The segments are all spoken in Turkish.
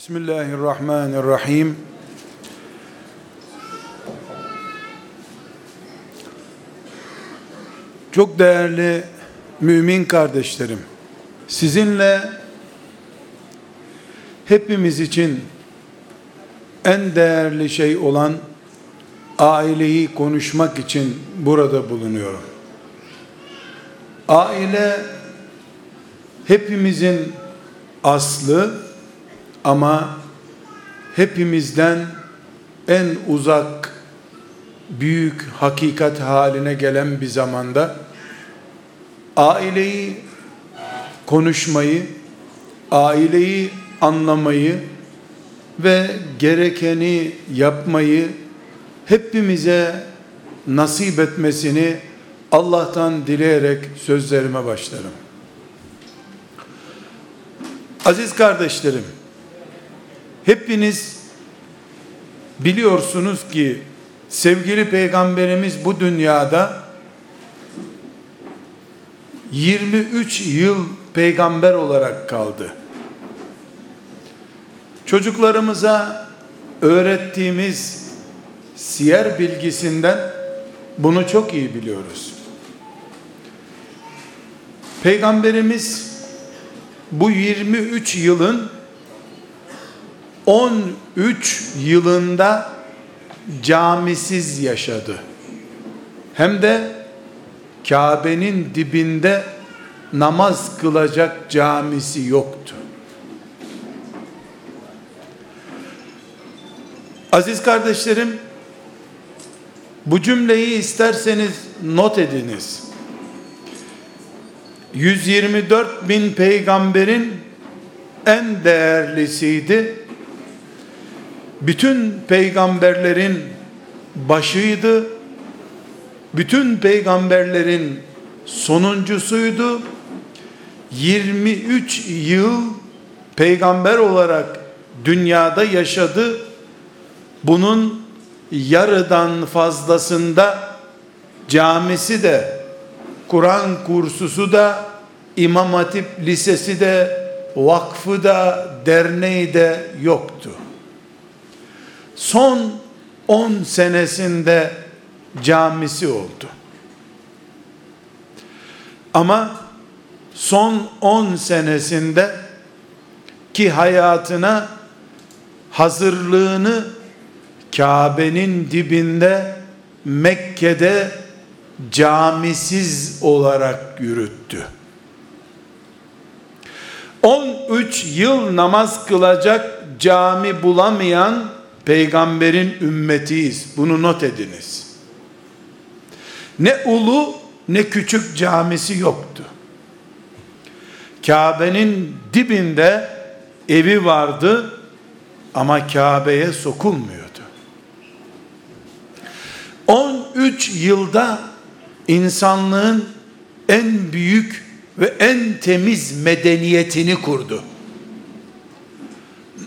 Bismillahirrahmanirrahim. Çok değerli mümin kardeşlerim, sizinle hepimiz için en değerli şey olan aileyi konuşmak için burada bulunuyorum. Aile hepimizin aslı ama hepimizden en uzak büyük hakikat haline gelen bir zamanda aileyi konuşmayı, aileyi anlamayı ve gerekeni yapmayı hepimize nasip etmesini Allah'tan dileyerek sözlerime başlarım. Aziz kardeşlerim, Hepiniz biliyorsunuz ki sevgili peygamberimiz bu dünyada 23 yıl peygamber olarak kaldı. Çocuklarımıza öğrettiğimiz siyer bilgisinden bunu çok iyi biliyoruz. Peygamberimiz bu 23 yılın 13 yılında camisiz yaşadı. Hem de Kabe'nin dibinde namaz kılacak camisi yoktu. Aziz kardeşlerim, bu cümleyi isterseniz not ediniz. 124 bin peygamberin en değerlisiydi bütün peygamberlerin başıydı. Bütün peygamberlerin sonuncusuydu. 23 yıl peygamber olarak dünyada yaşadı. Bunun yarıdan fazlasında camisi de Kur'an kursusu da İmam Hatip Lisesi de vakfı da derneği de yoktu son 10 senesinde camisi oldu. Ama son 10 senesinde ki hayatına hazırlığını Kabe'nin dibinde Mekke'de camisiz olarak yürüttü. 13 yıl namaz kılacak cami bulamayan peygamberin ümmetiyiz. Bunu not ediniz. Ne ulu ne küçük camisi yoktu. Kabe'nin dibinde evi vardı ama Kabe'ye sokulmuyordu. 13 yılda insanlığın en büyük ve en temiz medeniyetini kurdu.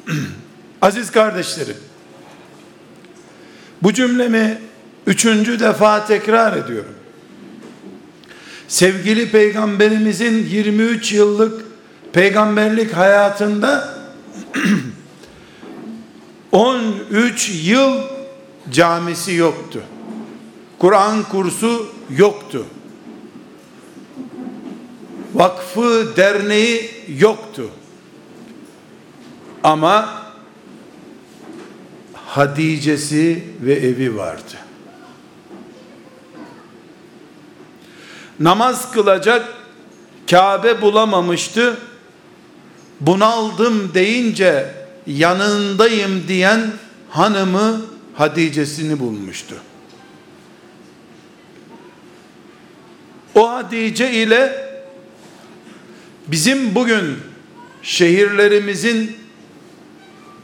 Aziz kardeşlerim, bu cümlemi üçüncü defa tekrar ediyorum. Sevgili peygamberimizin 23 yıllık peygamberlik hayatında 13 yıl camisi yoktu. Kur'an kursu yoktu. Vakfı, derneği yoktu. Ama Hadice'si ve evi vardı. Namaz kılacak Kabe bulamamıştı. Bunaldım deyince yanındayım diyen hanımı Hadice'sini bulmuştu. O Hadice ile bizim bugün şehirlerimizin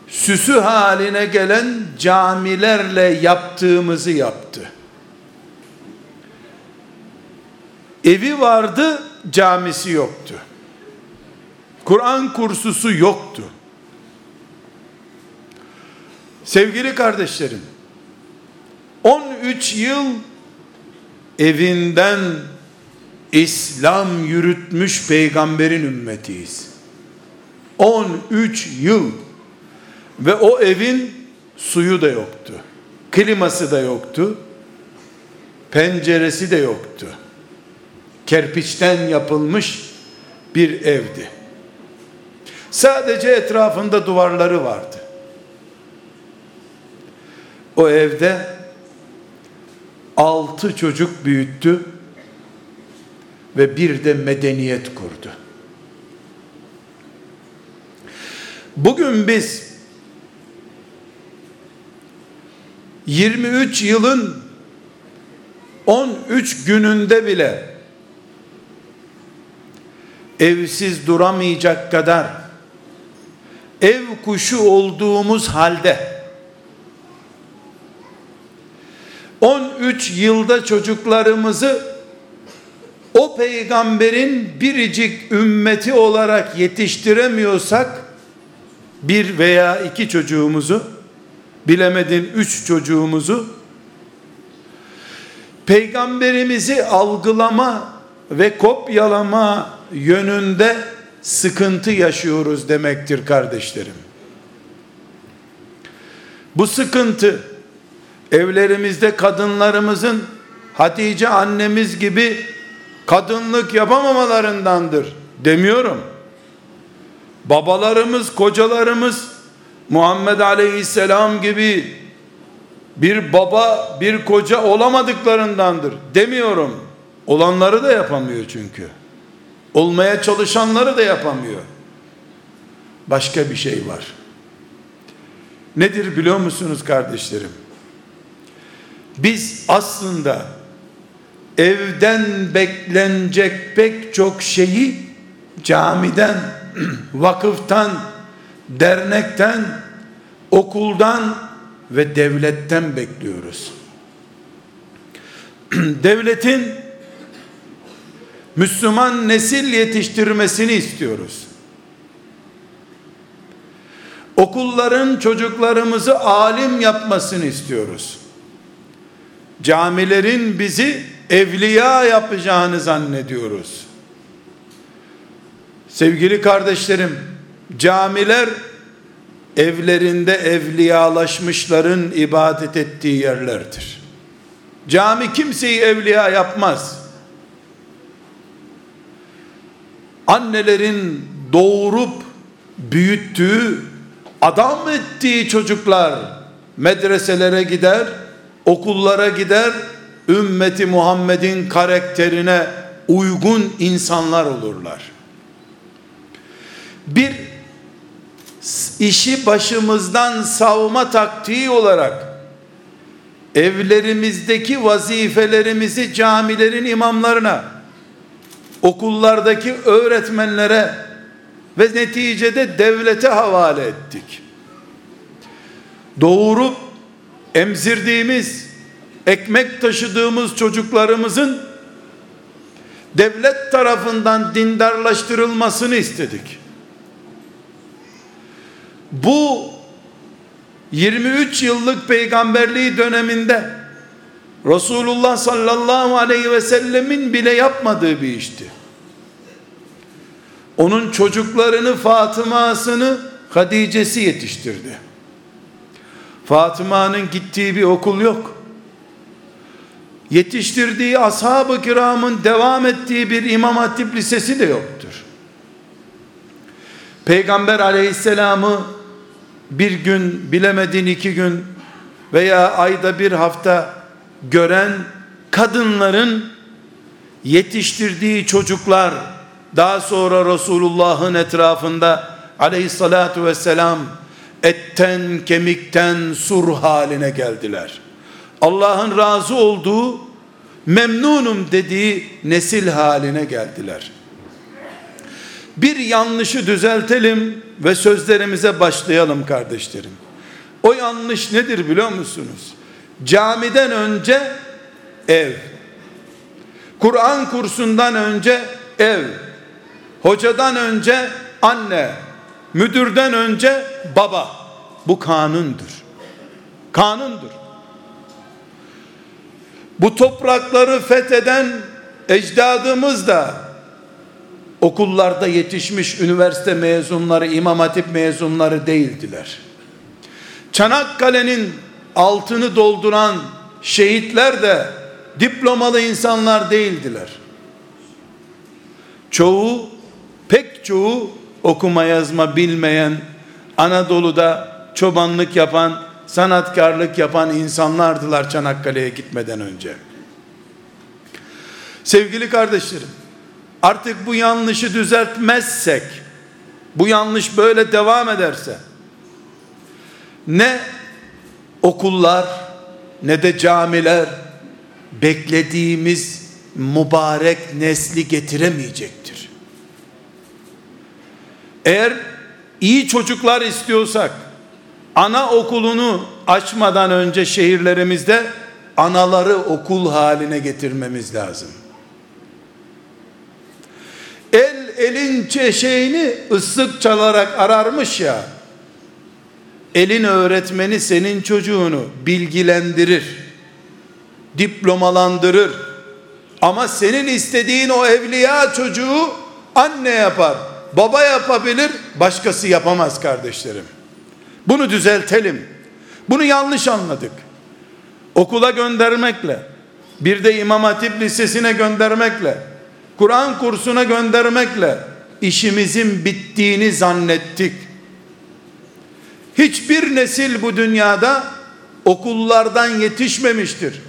süsü haline gelen camilerle yaptığımızı yaptı. Evi vardı, camisi yoktu. Kur'an kursusu yoktu. Sevgili kardeşlerim, 13 yıl evinden İslam yürütmüş peygamberin ümmetiyiz. 13 yıl Ve o evin suyu da yoktu. Kliması da yoktu. Penceresi de yoktu. Kerpiçten yapılmış bir evdi. Sadece etrafında duvarları vardı. O evde altı çocuk büyüttü ve bir de medeniyet kurdu. Bugün biz 23 yılın 13 gününde bile evsiz duramayacak kadar ev kuşu olduğumuz halde 13 yılda çocuklarımızı o peygamberin biricik ümmeti olarak yetiştiremiyorsak bir veya iki çocuğumuzu bilemedin üç çocuğumuzu peygamberimizi algılama ve kopyalama yönünde sıkıntı yaşıyoruz demektir kardeşlerim. Bu sıkıntı evlerimizde kadınlarımızın Hatice annemiz gibi kadınlık yapamamalarındandır demiyorum. Babalarımız, kocalarımız Muhammed Aleyhisselam gibi bir baba, bir koca olamadıklarındandır demiyorum. Olanları da yapamıyor çünkü. Olmaya çalışanları da yapamıyor. Başka bir şey var. Nedir biliyor musunuz kardeşlerim? Biz aslında evden beklenecek pek çok şeyi camiden, vakıftan, dernekten, okuldan ve devletten bekliyoruz. Devletin Müslüman nesil yetiştirmesini istiyoruz. Okulların çocuklarımızı alim yapmasını istiyoruz. Camilerin bizi evliya yapacağını zannediyoruz. Sevgili kardeşlerim, camiler evlerinde evliyalaşmışların ibadet ettiği yerlerdir. Cami kimseyi evliya yapmaz. Annelerin doğurup büyüttüğü, adam ettiği çocuklar medreselere gider, okullara gider, ümmeti Muhammed'in karakterine uygun insanlar olurlar. Bir işi başımızdan savma taktiği olarak evlerimizdeki vazifelerimizi camilerin imamlarına, okullardaki öğretmenlere ve neticede devlete havale ettik. Doğurup emzirdiğimiz ekmek taşıdığımız çocuklarımızın devlet tarafından dindarlaştırılmasını istedik. Bu 23 yıllık peygamberliği döneminde Resulullah sallallahu aleyhi ve sellemin bile yapmadığı bir işti. Onun çocuklarını Fatıma'sını Hadice'si yetiştirdi. Fatıma'nın gittiği bir okul yok yetiştirdiği ashab-ı kiramın devam ettiği bir İmam Hatip Lisesi de yoktur. Peygamber aleyhisselamı bir gün bilemedin iki gün veya ayda bir hafta gören kadınların yetiştirdiği çocuklar daha sonra Resulullah'ın etrafında aleyhissalatu vesselam etten kemikten sur haline geldiler.'' Allah'ın razı olduğu, memnunum dediği nesil haline geldiler. Bir yanlışı düzeltelim ve sözlerimize başlayalım kardeşlerim. O yanlış nedir biliyor musunuz? Camiden önce ev. Kur'an kursundan önce ev. Hocadan önce anne. Müdürden önce baba. Bu kanundur. Kanundur. Bu toprakları fetheden ecdadımız da okullarda yetişmiş üniversite mezunları, imam hatip mezunları değildiler. Çanakkale'nin altını dolduran şehitler de diplomalı insanlar değildiler. Çoğu, pek çoğu okuma yazma bilmeyen, Anadolu'da çobanlık yapan, sanatkarlık yapan insanlardılar Çanakkale'ye gitmeden önce. Sevgili kardeşlerim, artık bu yanlışı düzeltmezsek, bu yanlış böyle devam ederse, ne okullar ne de camiler beklediğimiz mübarek nesli getiremeyecektir. Eğer iyi çocuklar istiyorsak ana okulunu açmadan önce şehirlerimizde anaları okul haline getirmemiz lazım. El elin çeşeğini ıslık çalarak ararmış ya. Elin öğretmeni senin çocuğunu bilgilendirir. Diplomalandırır. Ama senin istediğin o evliya çocuğu anne yapar. Baba yapabilir, başkası yapamaz kardeşlerim. Bunu düzeltelim. Bunu yanlış anladık. Okula göndermekle, bir de İmam Hatip Lisesi'ne göndermekle, Kur'an kursuna göndermekle işimizin bittiğini zannettik. Hiçbir nesil bu dünyada okullardan yetişmemiştir.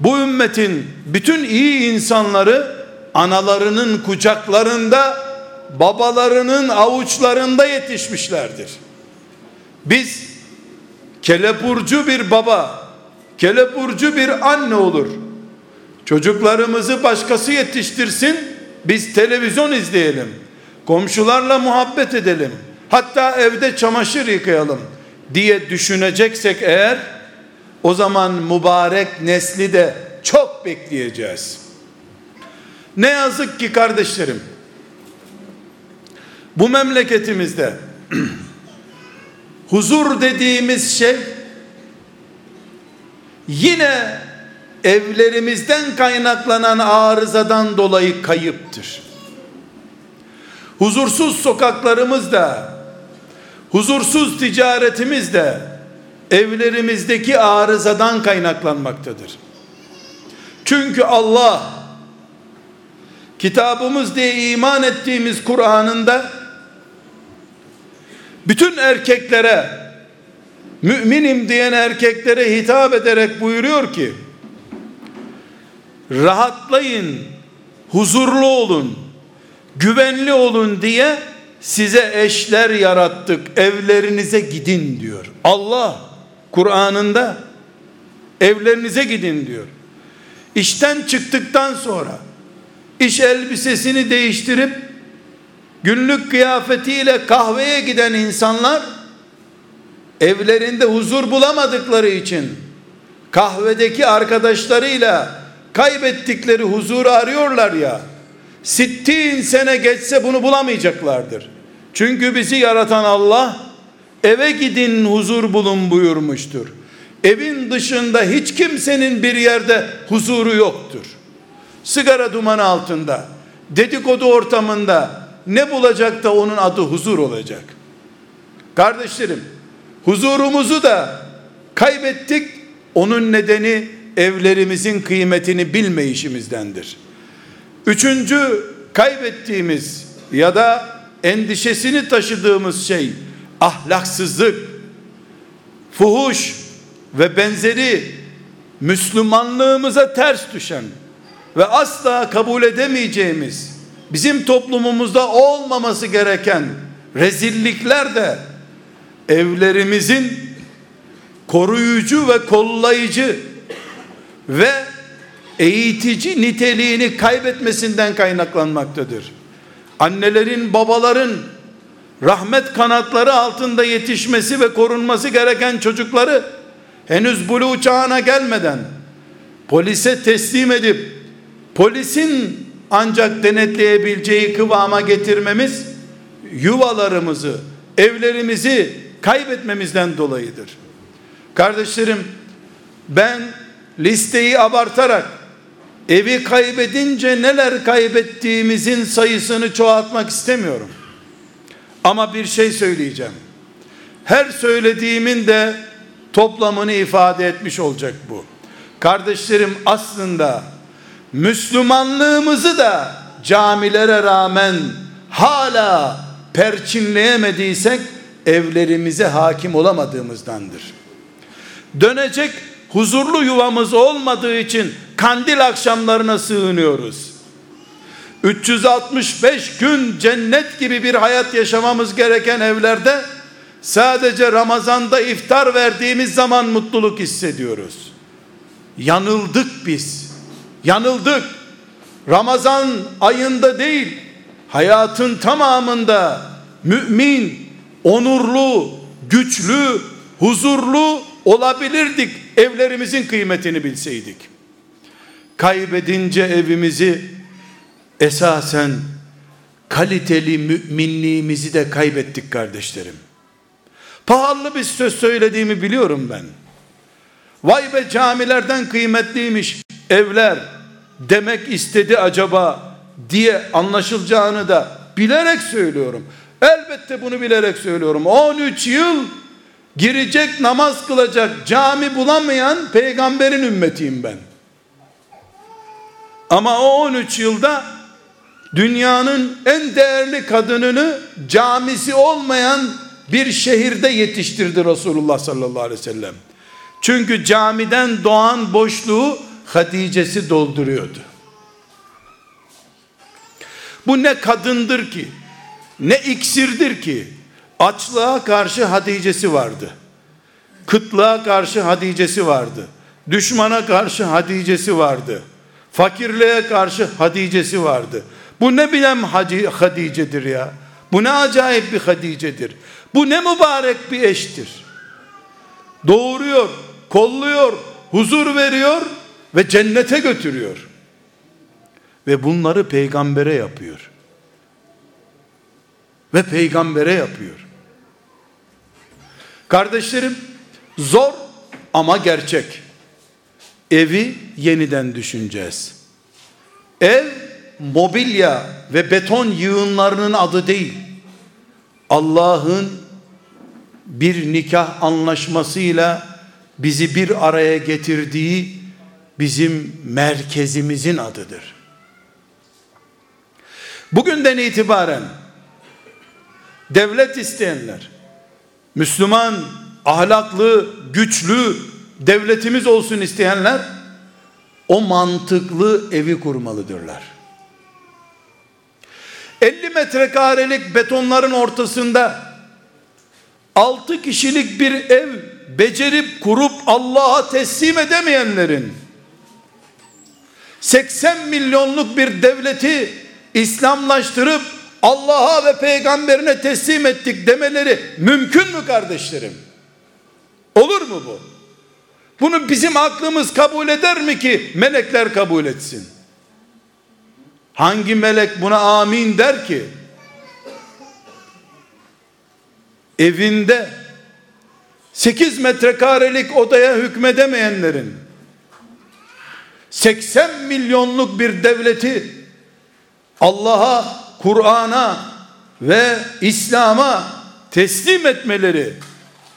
Bu ümmetin bütün iyi insanları analarının kucaklarında, babalarının avuçlarında yetişmişlerdir. Biz kelepurcu bir baba, kelepurcu bir anne olur. Çocuklarımızı başkası yetiştirsin, biz televizyon izleyelim. Komşularla muhabbet edelim. Hatta evde çamaşır yıkayalım diye düşüneceksek eğer o zaman mübarek nesli de çok bekleyeceğiz. Ne yazık ki kardeşlerim bu memleketimizde huzur dediğimiz şey yine evlerimizden kaynaklanan arızadan dolayı kayıptır. Huzursuz sokaklarımız da, huzursuz ticaretimiz de evlerimizdeki arızadan kaynaklanmaktadır. Çünkü Allah kitabımız diye iman ettiğimiz Kur'an'ında bütün erkeklere müminim diyen erkeklere hitap ederek buyuruyor ki rahatlayın, huzurlu olun, güvenli olun diye size eşler yarattık, evlerinize gidin diyor. Allah Kur'an'ında evlerinize gidin diyor. İşten çıktıktan sonra iş elbisesini değiştirip günlük kıyafetiyle kahveye giden insanlar evlerinde huzur bulamadıkları için kahvedeki arkadaşlarıyla kaybettikleri huzuru arıyorlar ya sittin sene geçse bunu bulamayacaklardır. Çünkü bizi yaratan Allah eve gidin huzur bulun buyurmuştur. Evin dışında hiç kimsenin bir yerde huzuru yoktur. Sigara dumanı altında, dedikodu ortamında ne bulacak da onun adı huzur olacak. Kardeşlerim, huzurumuzu da kaybettik. Onun nedeni evlerimizin kıymetini bilmeyişimizdendir. Üçüncü kaybettiğimiz ya da endişesini taşıdığımız şey ahlaksızlık, fuhuş ve benzeri Müslümanlığımıza ters düşen ve asla kabul edemeyeceğimiz bizim toplumumuzda olmaması gereken rezillikler de evlerimizin koruyucu ve kollayıcı ve eğitici niteliğini kaybetmesinden kaynaklanmaktadır. Annelerin, babaların rahmet kanatları altında yetişmesi ve korunması gereken çocukları henüz bulu çağına gelmeden polise teslim edip polisin ancak denetleyebileceği kıvama getirmemiz yuvalarımızı, evlerimizi kaybetmemizden dolayıdır. Kardeşlerim ben listeyi abartarak evi kaybedince neler kaybettiğimizin sayısını çoğaltmak istemiyorum. Ama bir şey söyleyeceğim. her söylediğimin de toplamını ifade etmiş olacak bu. Kardeşlerim aslında Müslümanlığımızı da camilere rağmen hala perçinleyemediysek evlerimize hakim olamadığımızdandır. Dönecek huzurlu yuvamız olmadığı için kandil akşamlarına sığınıyoruz. 365 gün cennet gibi bir hayat yaşamamız gereken evlerde sadece Ramazan'da iftar verdiğimiz zaman mutluluk hissediyoruz. Yanıldık biz. Yanıldık. Ramazan ayında değil, hayatın tamamında mümin, onurlu, güçlü, huzurlu olabilirdik evlerimizin kıymetini bilseydik. Kaybedince evimizi esasen kaliteli müminliğimizi de kaybettik kardeşlerim. Pahalı bir söz söylediğimi biliyorum ben. Vay be camilerden kıymetliymiş evler demek istedi acaba diye anlaşılacağını da bilerek söylüyorum. Elbette bunu bilerek söylüyorum. 13 yıl girecek namaz kılacak cami bulamayan peygamberin ümmetiyim ben. Ama o 13 yılda dünyanın en değerli kadınını camisi olmayan bir şehirde yetiştirdi Resulullah sallallahu aleyhi ve sellem. Çünkü camiden doğan boşluğu Hatice'si dolduruyordu. Bu ne kadındır ki, ne iksirdir ki, açlığa karşı Hatice'si vardı. Kıtlığa karşı Hatice'si vardı. Düşmana karşı Hatice'si vardı. Fakirliğe karşı Hatice'si vardı. Bu ne bilem Hatice'dir ya. Bu ne acayip bir Hatice'dir. Bu ne mübarek bir eştir. Doğuruyor, kolluyor, huzur veriyor ve cennete götürüyor. Ve bunları peygambere yapıyor. Ve peygambere yapıyor. Kardeşlerim, zor ama gerçek. Evi yeniden düşüneceğiz. Ev mobilya ve beton yığınlarının adı değil. Allah'ın bir nikah anlaşmasıyla bizi bir araya getirdiği bizim merkezimizin adıdır. Bugünden itibaren devlet isteyenler, Müslüman, ahlaklı, güçlü devletimiz olsun isteyenler o mantıklı evi kurmalıdırlar. 50 metrekarelik betonların ortasında 6 kişilik bir ev becerip kurup Allah'a teslim edemeyenlerin 80 milyonluk bir devleti İslamlaştırıp Allah'a ve peygamberine teslim ettik demeleri mümkün mü kardeşlerim? Olur mu bu? Bunu bizim aklımız kabul eder mi ki melekler kabul etsin? Hangi melek buna amin der ki? Evinde 8 metrekarelik odaya hükmedemeyenlerin 80 milyonluk bir devleti Allah'a, Kur'an'a ve İslam'a teslim etmeleri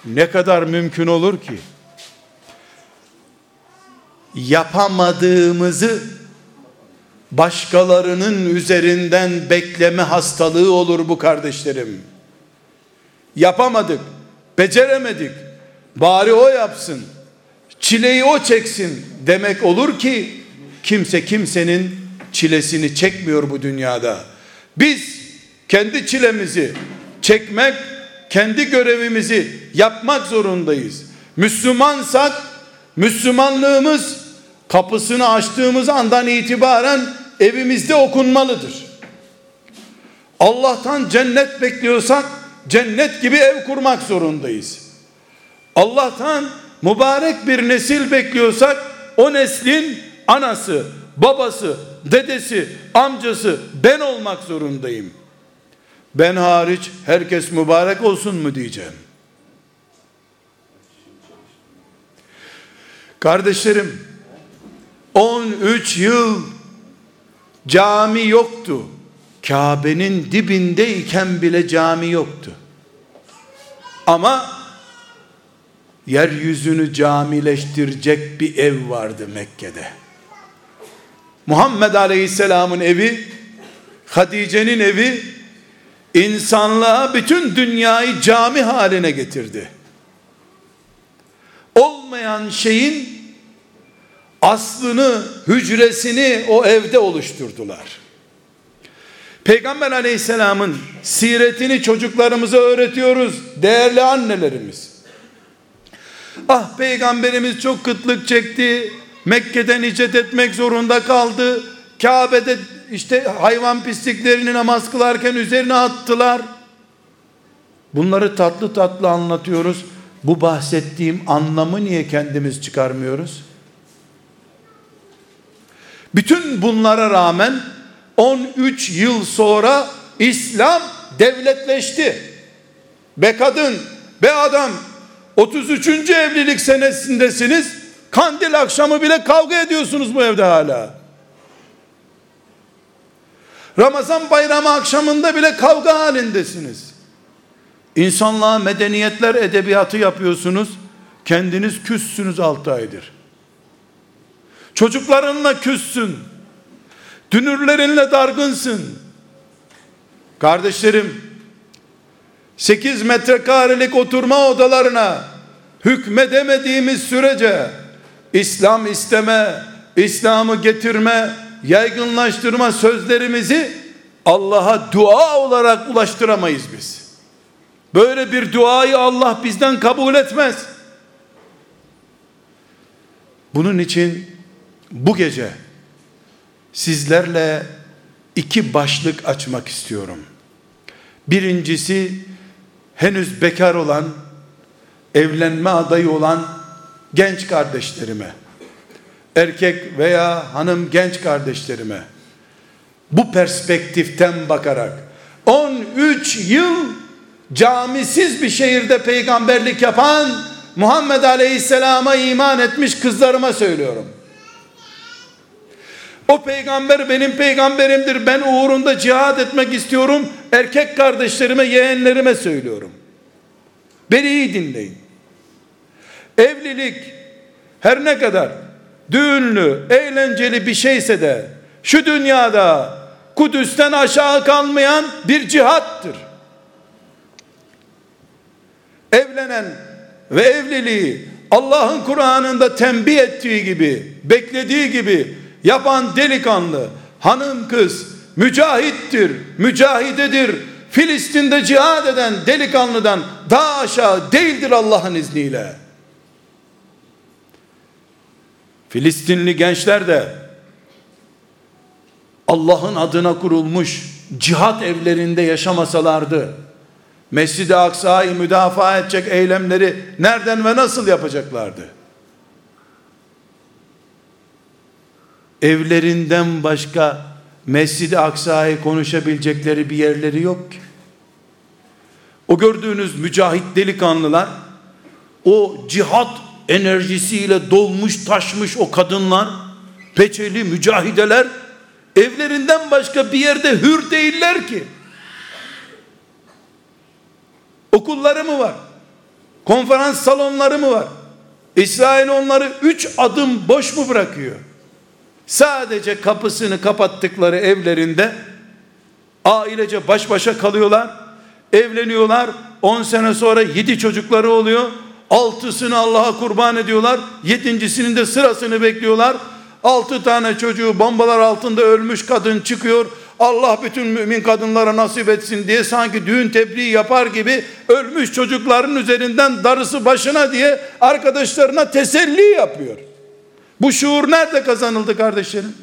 ne kadar mümkün olur ki? Yapamadığımızı başkalarının üzerinden bekleme hastalığı olur bu kardeşlerim. Yapamadık, beceremedik. Bari o yapsın. Çileyi o çeksin demek olur ki kimse kimsenin çilesini çekmiyor bu dünyada. Biz kendi çilemizi çekmek, kendi görevimizi yapmak zorundayız. Müslümansak Müslümanlığımız kapısını açtığımız andan itibaren evimizde okunmalıdır. Allah'tan cennet bekliyorsak cennet gibi ev kurmak zorundayız. Allah'tan mübarek bir nesil bekliyorsak o neslin anası, babası, dedesi, amcası ben olmak zorundayım. Ben hariç herkes mübarek olsun mu diyeceğim. Kardeşlerim 13 yıl cami yoktu. Kabe'nin dibindeyken bile cami yoktu. Ama yeryüzünü camileştirecek bir ev vardı Mekke'de. Muhammed Aleyhisselam'ın evi, Hatice'nin evi, insanlığa bütün dünyayı cami haline getirdi. Olmayan şeyin aslını, hücresini o evde oluşturdular. Peygamber aleyhisselamın siretini çocuklarımıza öğretiyoruz değerli annelerimiz. Ah peygamberimiz çok kıtlık çekti. Mekke'den icet etmek zorunda kaldı. Kabe'de işte hayvan pisliklerini namaz kılarken üzerine attılar. Bunları tatlı tatlı anlatıyoruz. Bu bahsettiğim anlamı niye kendimiz çıkarmıyoruz? Bütün bunlara rağmen 13 yıl sonra İslam devletleşti. Be kadın, be adam 33. evlilik senesindesiniz. Kandil akşamı bile kavga ediyorsunuz bu evde hala. Ramazan bayramı akşamında bile kavga halindesiniz. İnsanlığa medeniyetler edebiyatı yapıyorsunuz. Kendiniz küssünüz 6 aydır. Çocuklarınla küssün. Dünürlerinle dargınsın. Kardeşlerim, 8 metrekarelik oturma odalarına hükmedemediğimiz sürece İslam isteme, İslam'ı getirme, yaygınlaştırma sözlerimizi Allah'a dua olarak ulaştıramayız biz. Böyle bir duayı Allah bizden kabul etmez. Bunun için bu gece sizlerle iki başlık açmak istiyorum. Birincisi henüz bekar olan, evlenme adayı olan genç kardeşlerime, erkek veya hanım genç kardeşlerime bu perspektiften bakarak 13 yıl camisiz bir şehirde peygamberlik yapan Muhammed Aleyhisselam'a iman etmiş kızlarıma söylüyorum. O peygamber benim peygamberimdir. Ben uğrunda cihad etmek istiyorum. Erkek kardeşlerime, yeğenlerime söylüyorum. Beni iyi dinleyin. Evlilik her ne kadar düğünlü, eğlenceli bir şeyse de şu dünyada Kudüs'ten aşağı kalmayan bir cihattır. Evlenen ve evliliği Allah'ın Kur'an'ında tembih ettiği gibi, beklediği gibi yapan delikanlı, hanım kız, mücahittir, mücahidedir, Filistin'de cihad eden delikanlıdan daha aşağı değildir Allah'ın izniyle. Filistinli gençler de Allah'ın adına kurulmuş cihat evlerinde yaşamasalardı, Mescid-i Aksa'yı müdafaa edecek eylemleri nereden ve nasıl yapacaklardı? evlerinden başka Mescid-i Aksa'yı konuşabilecekleri bir yerleri yok ki. O gördüğünüz mücahit delikanlılar o cihat enerjisiyle dolmuş taşmış o kadınlar peçeli mücahideler evlerinden başka bir yerde hür değiller ki. Okulları mı var? Konferans salonları mı var? İsrail onları üç adım boş mu bırakıyor? Sadece kapısını kapattıkları evlerinde ailece baş başa kalıyorlar. Evleniyorlar. 10 sene sonra 7 çocukları oluyor. Altısını Allah'a kurban ediyorlar. Yedincisinin de sırasını bekliyorlar. Altı tane çocuğu bombalar altında ölmüş kadın çıkıyor. Allah bütün mümin kadınlara nasip etsin diye sanki düğün tebriği yapar gibi ölmüş çocukların üzerinden darısı başına diye arkadaşlarına teselli yapıyor. Bu şuur nerede kazanıldı kardeşlerim?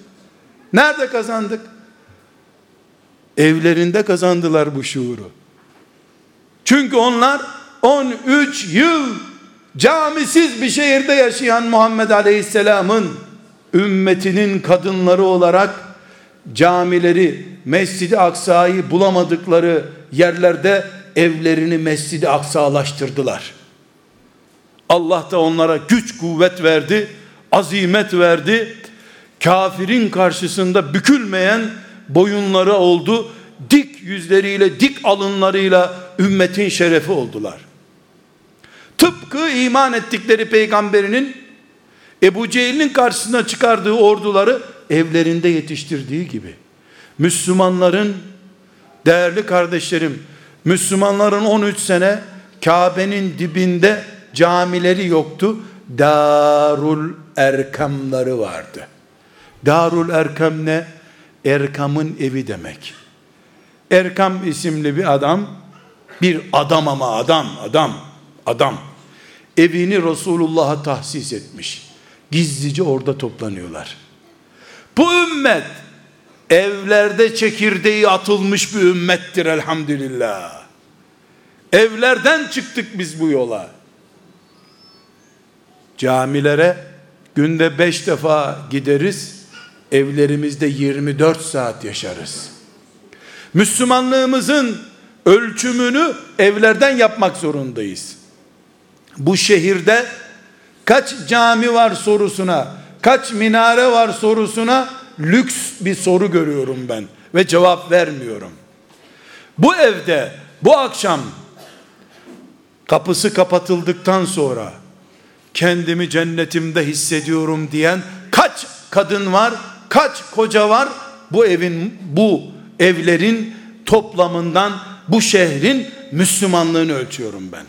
Nerede kazandık? Evlerinde kazandılar bu şuuru. Çünkü onlar 13 yıl camisiz bir şehirde yaşayan Muhammed Aleyhisselam'ın ümmetinin kadınları olarak camileri, Mescid-i Aksa'yı bulamadıkları yerlerde evlerini Mescid-i Aksa'laştırdılar. Allah da onlara güç kuvvet verdi azimet verdi. Kafirin karşısında bükülmeyen boyunları oldu. Dik yüzleriyle, dik alınlarıyla ümmetin şerefi oldular. Tıpkı iman ettikleri peygamberinin Ebu Cehil'in karşısına çıkardığı orduları evlerinde yetiştirdiği gibi. Müslümanların değerli kardeşlerim, Müslümanların 13 sene Kabe'nin dibinde camileri yoktu. Darul Erkamları vardı. Darul Erkam ne? Erkam'ın evi demek. Erkam isimli bir adam, bir adam ama adam, adam, adam. Evini Resulullah'a tahsis etmiş. Gizlice orada toplanıyorlar. Bu ümmet evlerde çekirdeği atılmış bir ümmettir elhamdülillah. Evlerden çıktık biz bu yola. Camilere günde beş defa gideriz. Evlerimizde 24 saat yaşarız. Müslümanlığımızın ölçümünü evlerden yapmak zorundayız. Bu şehirde kaç cami var sorusuna, kaç minare var sorusuna lüks bir soru görüyorum ben ve cevap vermiyorum. Bu evde bu akşam kapısı kapatıldıktan sonra kendimi cennetimde hissediyorum diyen kaç kadın var, kaç koca var bu evin bu evlerin toplamından bu şehrin Müslümanlığını ölçüyorum ben.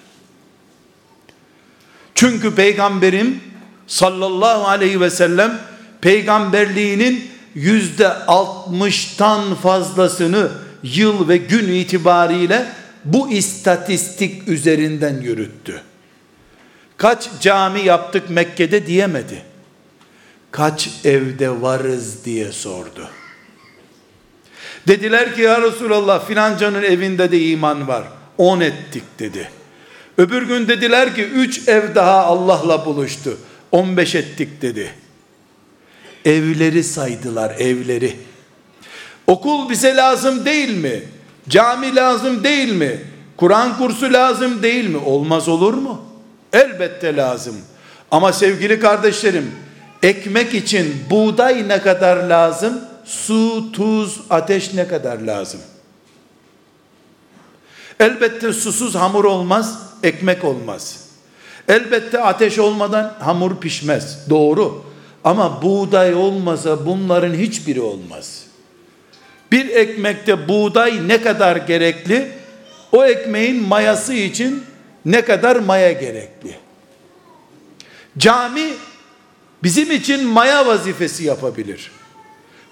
Çünkü peygamberim sallallahu aleyhi ve sellem peygamberliğinin yüzde altmıştan fazlasını yıl ve gün itibariyle bu istatistik üzerinden yürüttü. Kaç cami yaptık Mekke'de diyemedi. Kaç evde varız diye sordu. Dediler ki ya Resulallah filancanın evinde de iman var. On ettik dedi. Öbür gün dediler ki üç ev daha Allah'la buluştu. On beş ettik dedi. Evleri saydılar evleri. Okul bize lazım değil mi? Cami lazım değil mi? Kur'an kursu lazım değil mi? Olmaz olur mu? Elbette lazım. Ama sevgili kardeşlerim, ekmek için buğday ne kadar lazım? Su, tuz, ateş ne kadar lazım? Elbette susuz hamur olmaz, ekmek olmaz. Elbette ateş olmadan hamur pişmez. Doğru. Ama buğday olmasa bunların hiçbiri olmaz. Bir ekmekte buğday ne kadar gerekli? O ekmeğin mayası için ne kadar maya gerekli? Cami bizim için maya vazifesi yapabilir.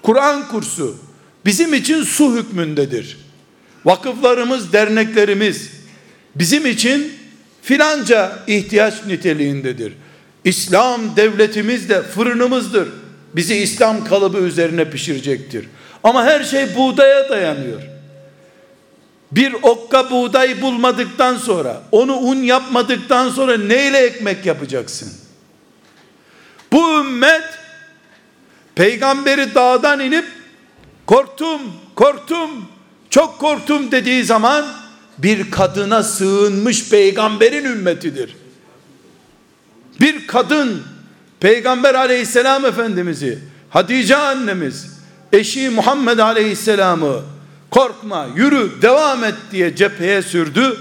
Kur'an kursu bizim için su hükmündedir. Vakıflarımız, derneklerimiz bizim için filanca ihtiyaç niteliğindedir. İslam devletimiz de fırınımızdır. Bizi İslam kalıbı üzerine pişirecektir. Ama her şey buğdaya dayanıyor. Bir okka buğday bulmadıktan sonra, onu un yapmadıktan sonra neyle ekmek yapacaksın? Bu ümmet peygamberi dağdan inip korktum, korktum, çok korktum dediği zaman bir kadına sığınmış peygamberin ümmetidir. Bir kadın peygamber aleyhisselam efendimizi Hatice annemiz eşi Muhammed aleyhisselamı korkma yürü devam et diye cepheye sürdü.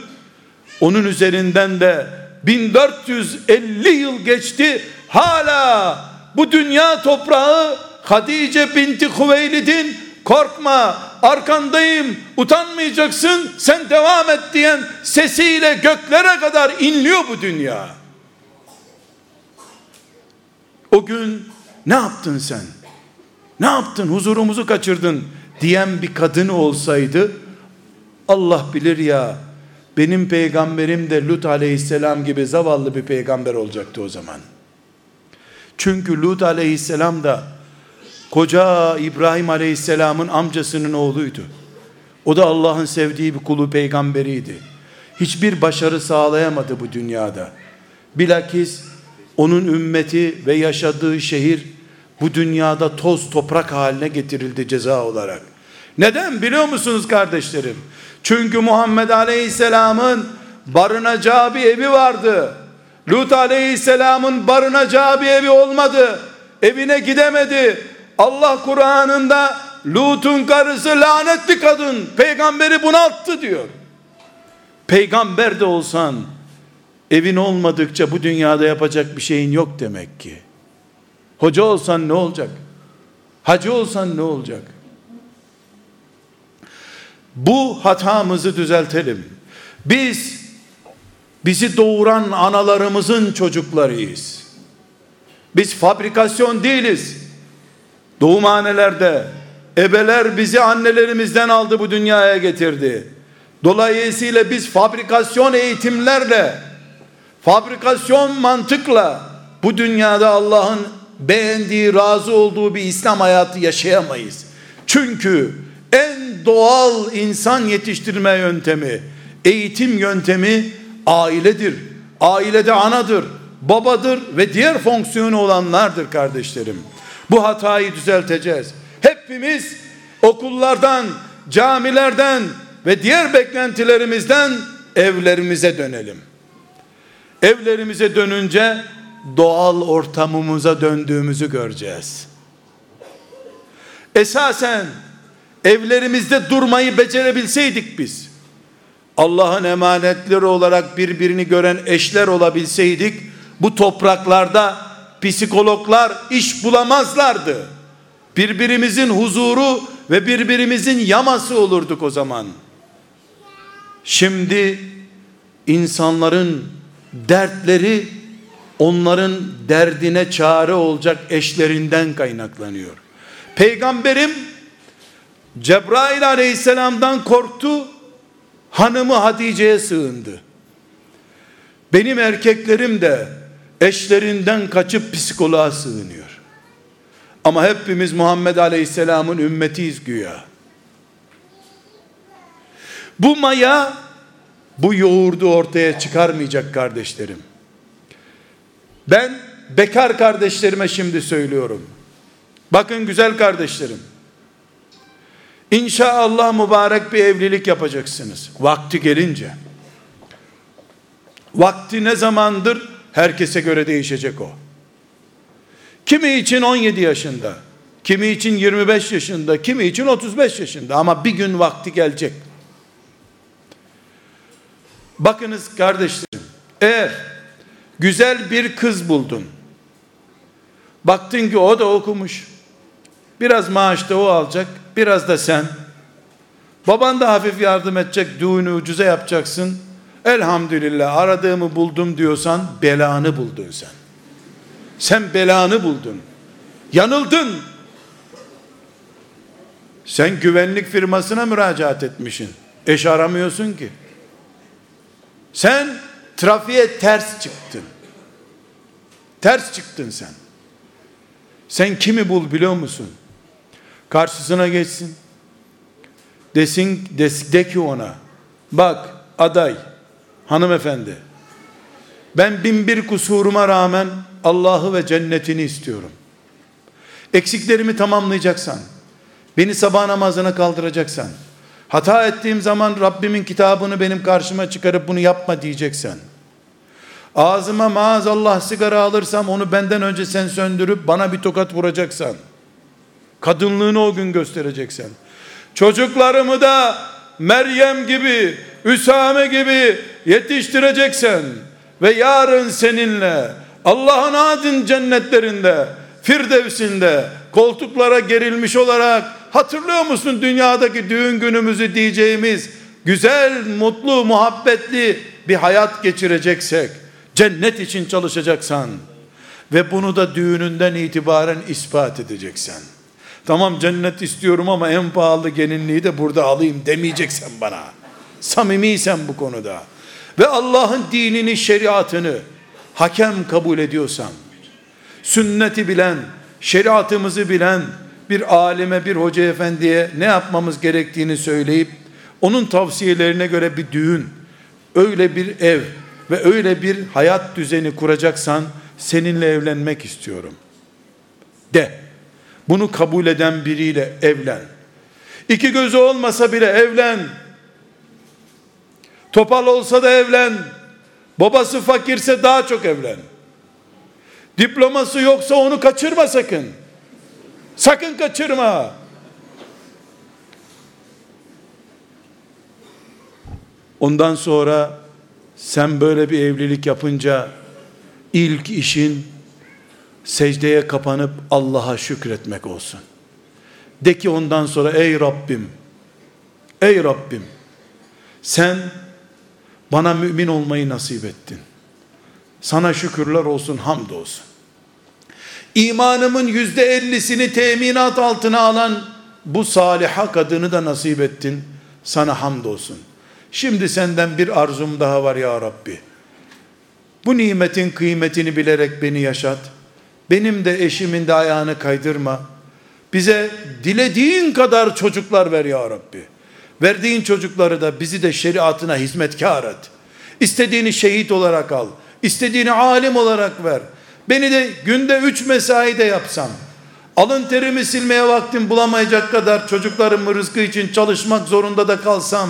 Onun üzerinden de 1450 yıl geçti. Hala bu dünya toprağı Hatice binti Hüveylid'in korkma arkandayım utanmayacaksın sen devam et diyen sesiyle göklere kadar inliyor bu dünya. O gün ne yaptın sen? Ne yaptın? Huzurumuzu kaçırdın diyen bir kadın olsaydı Allah bilir ya benim peygamberim de Lut aleyhisselam gibi zavallı bir peygamber olacaktı o zaman. Çünkü Lut aleyhisselam da koca İbrahim aleyhisselamın amcasının oğluydu. O da Allah'ın sevdiği bir kulu peygamberiydi. Hiçbir başarı sağlayamadı bu dünyada. Bilakis onun ümmeti ve yaşadığı şehir bu dünyada toz toprak haline getirildi ceza olarak. Neden biliyor musunuz kardeşlerim? Çünkü Muhammed Aleyhisselam'ın barınacağı bir evi vardı. Lut Aleyhisselam'ın barınacağı bir evi olmadı. Evine gidemedi. Allah Kur'an'ında Lut'un karısı lanetli kadın peygamberi bunalttı diyor. Peygamber de olsan Evin olmadıkça bu dünyada yapacak bir şeyin yok demek ki. Hoca olsan ne olacak? Hacı olsan ne olacak? Bu hatamızı düzeltelim. Biz bizi doğuran analarımızın çocuklarıyız. Biz fabrikasyon değiliz. Doğumhanelerde ebeler bizi annelerimizden aldı bu dünyaya getirdi. Dolayısıyla biz fabrikasyon eğitimlerle, fabrikasyon mantıkla bu dünyada Allah'ın beğendiği, razı olduğu bir İslam hayatı yaşayamayız. Çünkü en doğal insan yetiştirme yöntemi, eğitim yöntemi ailedir. Ailede anadır, babadır ve diğer fonksiyonu olanlardır kardeşlerim. Bu hatayı düzelteceğiz. Hepimiz okullardan, camilerden ve diğer beklentilerimizden evlerimize dönelim. Evlerimize dönünce doğal ortamımıza döndüğümüzü göreceğiz. Esasen evlerimizde durmayı becerebilseydik biz, Allah'ın emanetleri olarak birbirini gören eşler olabilseydik, bu topraklarda psikologlar iş bulamazlardı. Birbirimizin huzuru ve birbirimizin yaması olurduk o zaman. Şimdi insanların dertleri onların derdine çare olacak eşlerinden kaynaklanıyor. Peygamberim Cebrail aleyhisselamdan korktu, hanımı Hatice'ye sığındı. Benim erkeklerim de eşlerinden kaçıp psikoloğa sığınıyor. Ama hepimiz Muhammed Aleyhisselam'ın ümmetiyiz güya. Bu maya bu yoğurdu ortaya çıkarmayacak kardeşlerim. Ben bekar kardeşlerime şimdi söylüyorum. Bakın güzel kardeşlerim. İnşallah mübarek bir evlilik yapacaksınız. Vakti gelince. Vakti ne zamandır? Herkese göre değişecek o. Kimi için 17 yaşında, kimi için 25 yaşında, kimi için 35 yaşında ama bir gün vakti gelecek. Bakınız kardeşlerim, eğer güzel bir kız buldun, baktın ki o da okumuş, biraz maaş da o alacak, biraz da sen, baban da hafif yardım edecek, düğünü ucuza yapacaksın, elhamdülillah aradığımı buldum diyorsan, belanı buldun sen. Sen belanı buldun. Yanıldın. Sen güvenlik firmasına müracaat etmişsin. Eş aramıyorsun ki. Sen trafiğe ters çıktın. Ters çıktın sen. Sen kimi bul biliyor musun? Karşısına geçsin. Desin, des, de ki ona, bak aday, hanımefendi, ben bin bir kusuruma rağmen Allah'ı ve cennetini istiyorum. Eksiklerimi tamamlayacaksan, beni sabah namazına kaldıracaksan, hata ettiğim zaman Rabbimin kitabını benim karşıma çıkarıp bunu yapma diyeceksen, ağzıma maazallah sigara alırsam onu benden önce sen söndürüp bana bir tokat vuracaksan, kadınlığını o gün göstereceksen, çocuklarımı da Meryem gibi, Üsame gibi yetiştireceksen ve yarın seninle Allah'ın adın cennetlerinde, Firdevsinde koltuklara gerilmiş olarak hatırlıyor musun dünyadaki düğün günümüzü diyeceğimiz güzel, mutlu, muhabbetli bir hayat geçireceksek, cennet için çalışacaksan ve bunu da düğününden itibaren ispat edeceksen. Tamam cennet istiyorum ama en pahalı gelinliği de burada alayım demeyeceksen bana. Samimiysen bu konuda. Ve Allah'ın dinini, şeriatını hakem kabul ediyorsan, sünneti bilen, şeriatımızı bilen bir alime, bir hoca efendiye ne yapmamız gerektiğini söyleyip, onun tavsiyelerine göre bir düğün, öyle bir ev ve öyle bir hayat düzeni kuracaksan, seninle evlenmek istiyorum. De. Bunu kabul eden biriyle evlen. İki gözü olmasa bile evlen. Topal olsa da evlen. Babası fakirse daha çok evlen. Diploması yoksa onu kaçırma sakın. Sakın kaçırma. Ondan sonra Sen böyle bir evlilik yapınca ilk işin secdeye kapanıp Allah'a şükretmek olsun. De ki ondan sonra ey Rabbim, ey Rabbim sen bana mümin olmayı nasip ettin. Sana şükürler olsun, hamd olsun. İmanımın yüzde ellisini teminat altına alan bu saliha kadını da nasip ettin. Sana hamd olsun. Şimdi senden bir arzum daha var ya Rabbi. Bu nimetin kıymetini bilerek beni yaşat. Benim de eşimin de ayağını kaydırma. Bize dilediğin kadar çocuklar ver ya Rabbi. Verdiğin çocukları da bizi de şeriatına hizmetkar et. İstediğini şehit olarak al. İstediğini alim olarak ver. Beni de günde üç mesai de yapsam. Alın terimi silmeye vaktim bulamayacak kadar çocuklarımın rızkı için çalışmak zorunda da kalsam.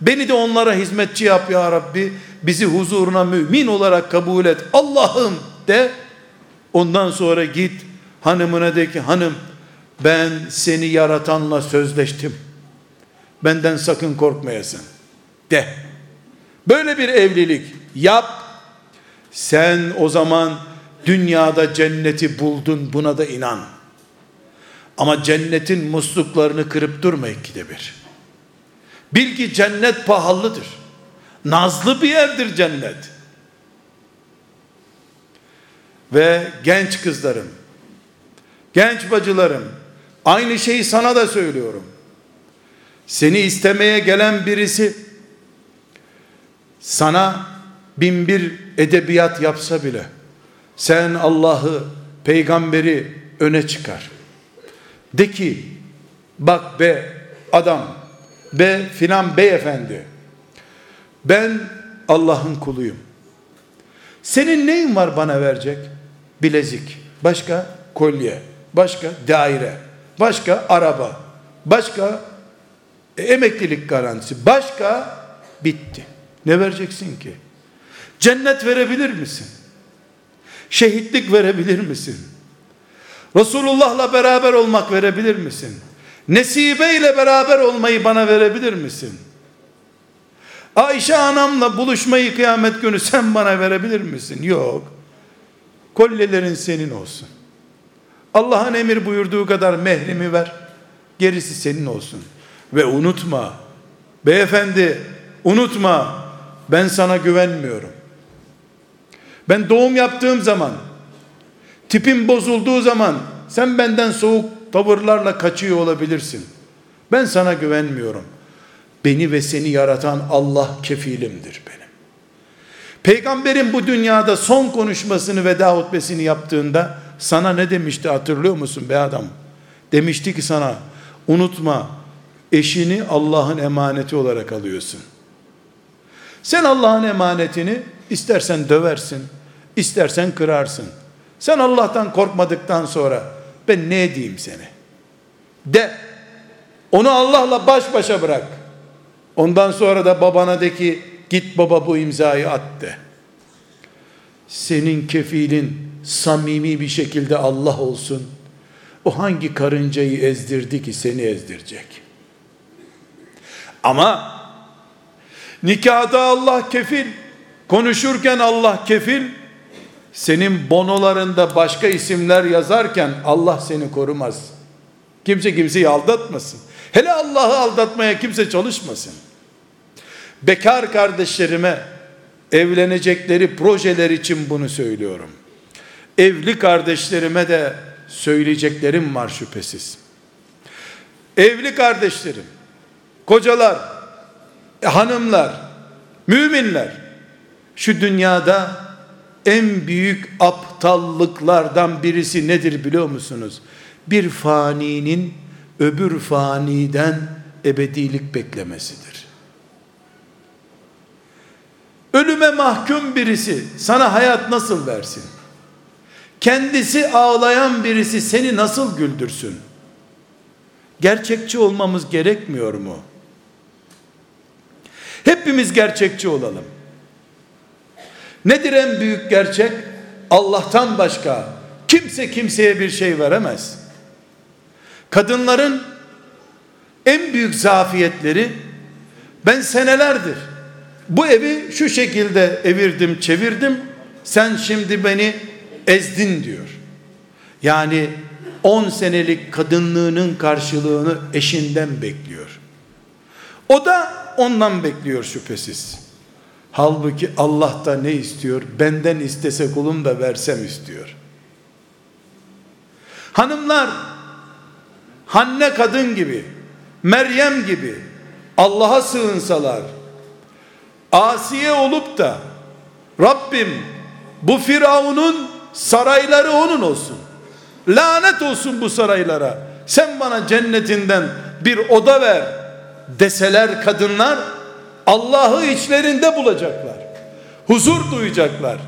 Beni de onlara hizmetçi yap ya Rabbi. Bizi huzuruna mümin olarak kabul et. Allah'ım de. Ondan sonra git hanımına de ki hanım ben seni yaratanla sözleştim. Benden sakın korkmayasın. De. Böyle bir evlilik yap. Sen o zaman dünyada cenneti buldun buna da inan. Ama cennetin musluklarını kırıp durma ikide bir. Bil ki cennet pahalıdır. Nazlı bir yerdir cennet. Ve genç kızlarım, genç bacılarım, aynı şeyi sana da söylüyorum. Seni istemeye gelen birisi sana bin bir edebiyat yapsa bile sen Allah'ı, peygamberi öne çıkar. De ki bak be adam, be filan beyefendi ben Allah'ın kuluyum. Senin neyin var bana verecek? Bilezik, başka kolye, başka daire, başka araba, başka e, emeklilik garantisi, başka bitti. Ne vereceksin ki? Cennet verebilir misin? Şehitlik verebilir misin? Resulullah'la beraber olmak verebilir misin? Nesibe ile beraber olmayı bana verebilir misin? Ayşe anamla buluşmayı kıyamet günü sen bana verebilir misin? Yok. Kollelerin senin olsun. Allah'ın emir buyurduğu kadar mehrimi ver. Gerisi senin olsun. Ve unutma. Beyefendi unutma. Ben sana güvenmiyorum. Ben doğum yaptığım zaman tipim bozulduğu zaman sen benden soğuk tavırlarla kaçıyor olabilirsin. Ben sana güvenmiyorum. Beni ve seni yaratan Allah kefilimdir benim. Peygamberin bu dünyada son konuşmasını veda hutbesini yaptığında sana ne demişti hatırlıyor musun be adam? Demişti ki sana unutma eşini Allah'ın emaneti olarak alıyorsun. Sen Allah'ın emanetini istersen döversin, istersen kırarsın. Sen Allah'tan korkmadıktan sonra ben ne edeyim seni? De. Onu Allah'la baş başa bırak. Ondan sonra da babana de ki git baba bu imzayı at de. Senin kefilin samimi bir şekilde Allah olsun. O hangi karıncayı ezdirdi ki seni ezdirecek? Ama nikahda Allah kefil, konuşurken Allah kefil, senin bonolarında başka isimler yazarken Allah seni korumaz. Kimse kimseyi aldatmasın. Hele Allah'ı aldatmaya kimse çalışmasın. Bekar kardeşlerime evlenecekleri projeler için bunu söylüyorum. Evli kardeşlerime de söyleyeceklerim var şüphesiz. Evli kardeşlerim, kocalar, hanımlar, müminler şu dünyada en büyük aptallıklardan birisi nedir biliyor musunuz? Bir faninin öbür faniden ebedilik beklemesidir. Ölüme mahkum birisi sana hayat nasıl versin? Kendisi ağlayan birisi seni nasıl güldürsün? Gerçekçi olmamız gerekmiyor mu? Hepimiz gerçekçi olalım. Nedir en büyük gerçek? Allah'tan başka kimse kimseye bir şey veremez. Kadınların en büyük zafiyetleri ben senelerdir bu evi şu şekilde evirdim çevirdim sen şimdi beni ezdin diyor. Yani 10 senelik kadınlığının karşılığını eşinden bekliyor. O da ondan bekliyor şüphesiz. Halbuki Allah da ne istiyor? Benden istese kulum da versem istiyor. Hanımlar Hanne kadın gibi, Meryem gibi Allah'a sığınsalar, asiye olup da Rabbim bu Firavun'un sarayları onun olsun. Lanet olsun bu saraylara. Sen bana cennetinden bir oda ver deseler kadınlar Allah'ı içlerinde bulacaklar. Huzur duyacaklar.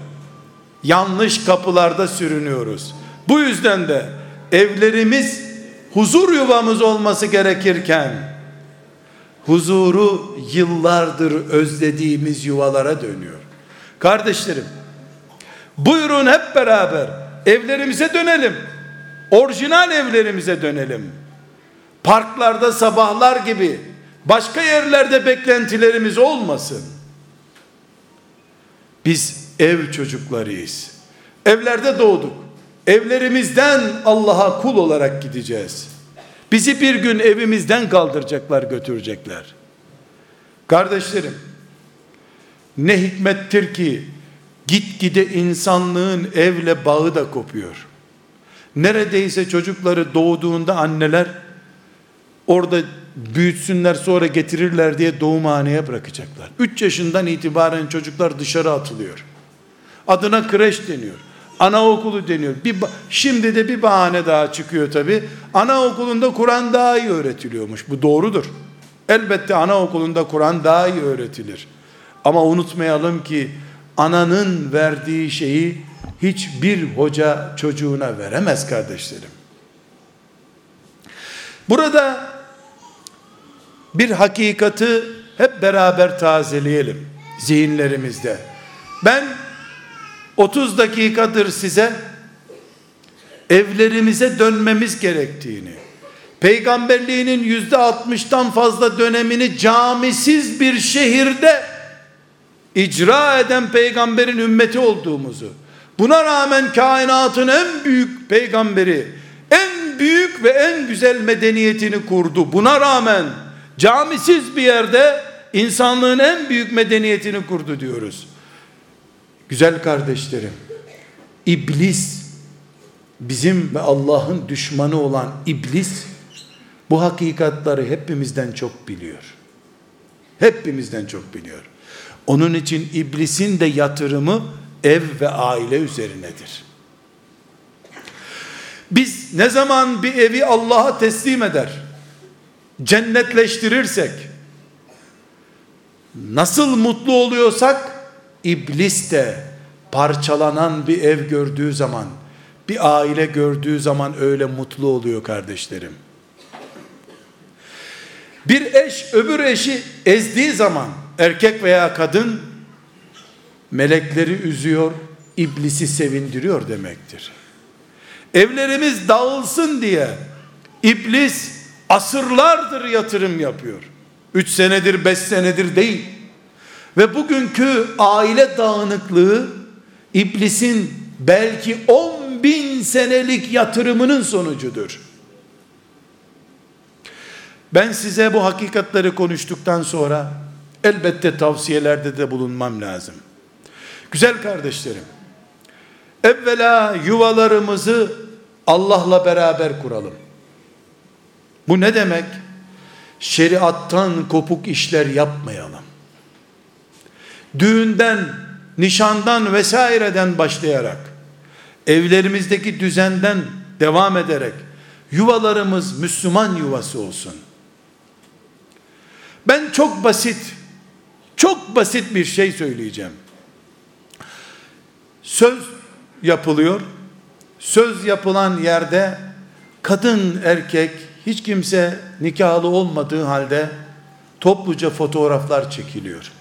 Yanlış kapılarda sürünüyoruz. Bu yüzden de evlerimiz huzur yuvamız olması gerekirken huzuru yıllardır özlediğimiz yuvalara dönüyor. Kardeşlerim, buyurun hep beraber evlerimize dönelim. Orijinal evlerimize dönelim. Parklarda sabahlar gibi başka yerlerde beklentilerimiz olmasın. Biz ev çocuklarıyız. Evlerde doğduk. Evlerimizden Allah'a kul olarak gideceğiz. Bizi bir gün evimizden kaldıracaklar, götürecekler. Kardeşlerim, ne hikmettir ki gitgide insanlığın evle bağı da kopuyor. Neredeyse çocukları doğduğunda anneler orada büyütsünler sonra getirirler diye doğumhaneye bırakacaklar. 3 yaşından itibaren çocuklar dışarı atılıyor. Adına kreş deniyor. Anaokulu deniyor. Bir, şimdi de bir bahane daha çıkıyor tabi. Anaokulunda Kur'an daha iyi öğretiliyormuş. Bu doğrudur. Elbette anaokulunda Kur'an daha iyi öğretilir. Ama unutmayalım ki ananın verdiği şeyi hiçbir hoca çocuğuna veremez kardeşlerim. Burada bir hakikati hep beraber tazeleyelim zihinlerimizde. Ben 30 dakikadır size evlerimize dönmemiz gerektiğini, peygamberliğinin yüzde altmıştan fazla dönemini camisiz bir şehirde icra eden peygamberin ümmeti olduğumuzu, buna rağmen kainatın en büyük peygamberi, en büyük ve en güzel medeniyetini kurdu. Buna rağmen camisiz bir yerde insanlığın en büyük medeniyetini kurdu diyoruz. Güzel kardeşlerim, iblis bizim ve Allah'ın düşmanı olan iblis bu hakikatları hepimizden çok biliyor. Hepimizden çok biliyor. Onun için iblisin de yatırımı ev ve aile üzerinedir. Biz ne zaman bir evi Allah'a teslim eder, cennetleştirirsek, nasıl mutlu oluyorsak, İblis de parçalanan bir ev gördüğü zaman, bir aile gördüğü zaman öyle mutlu oluyor kardeşlerim. Bir eş öbür eşi ezdiği zaman erkek veya kadın melekleri üzüyor, iblisi sevindiriyor demektir. Evlerimiz dağılsın diye iblis asırlardır yatırım yapıyor. Üç senedir, beş senedir değil. Ve bugünkü aile dağınıklığı iblisin belki on bin senelik yatırımının sonucudur. Ben size bu hakikatleri konuştuktan sonra elbette tavsiyelerde de bulunmam lazım. Güzel kardeşlerim, evvela yuvalarımızı Allah'la beraber kuralım. Bu ne demek? Şeriattan kopuk işler yapmayalım düğünden, nişandan vesaireden başlayarak evlerimizdeki düzenden devam ederek yuvalarımız Müslüman yuvası olsun. Ben çok basit, çok basit bir şey söyleyeceğim. Söz yapılıyor. Söz yapılan yerde kadın erkek hiç kimse nikahlı olmadığı halde topluca fotoğraflar çekiliyor.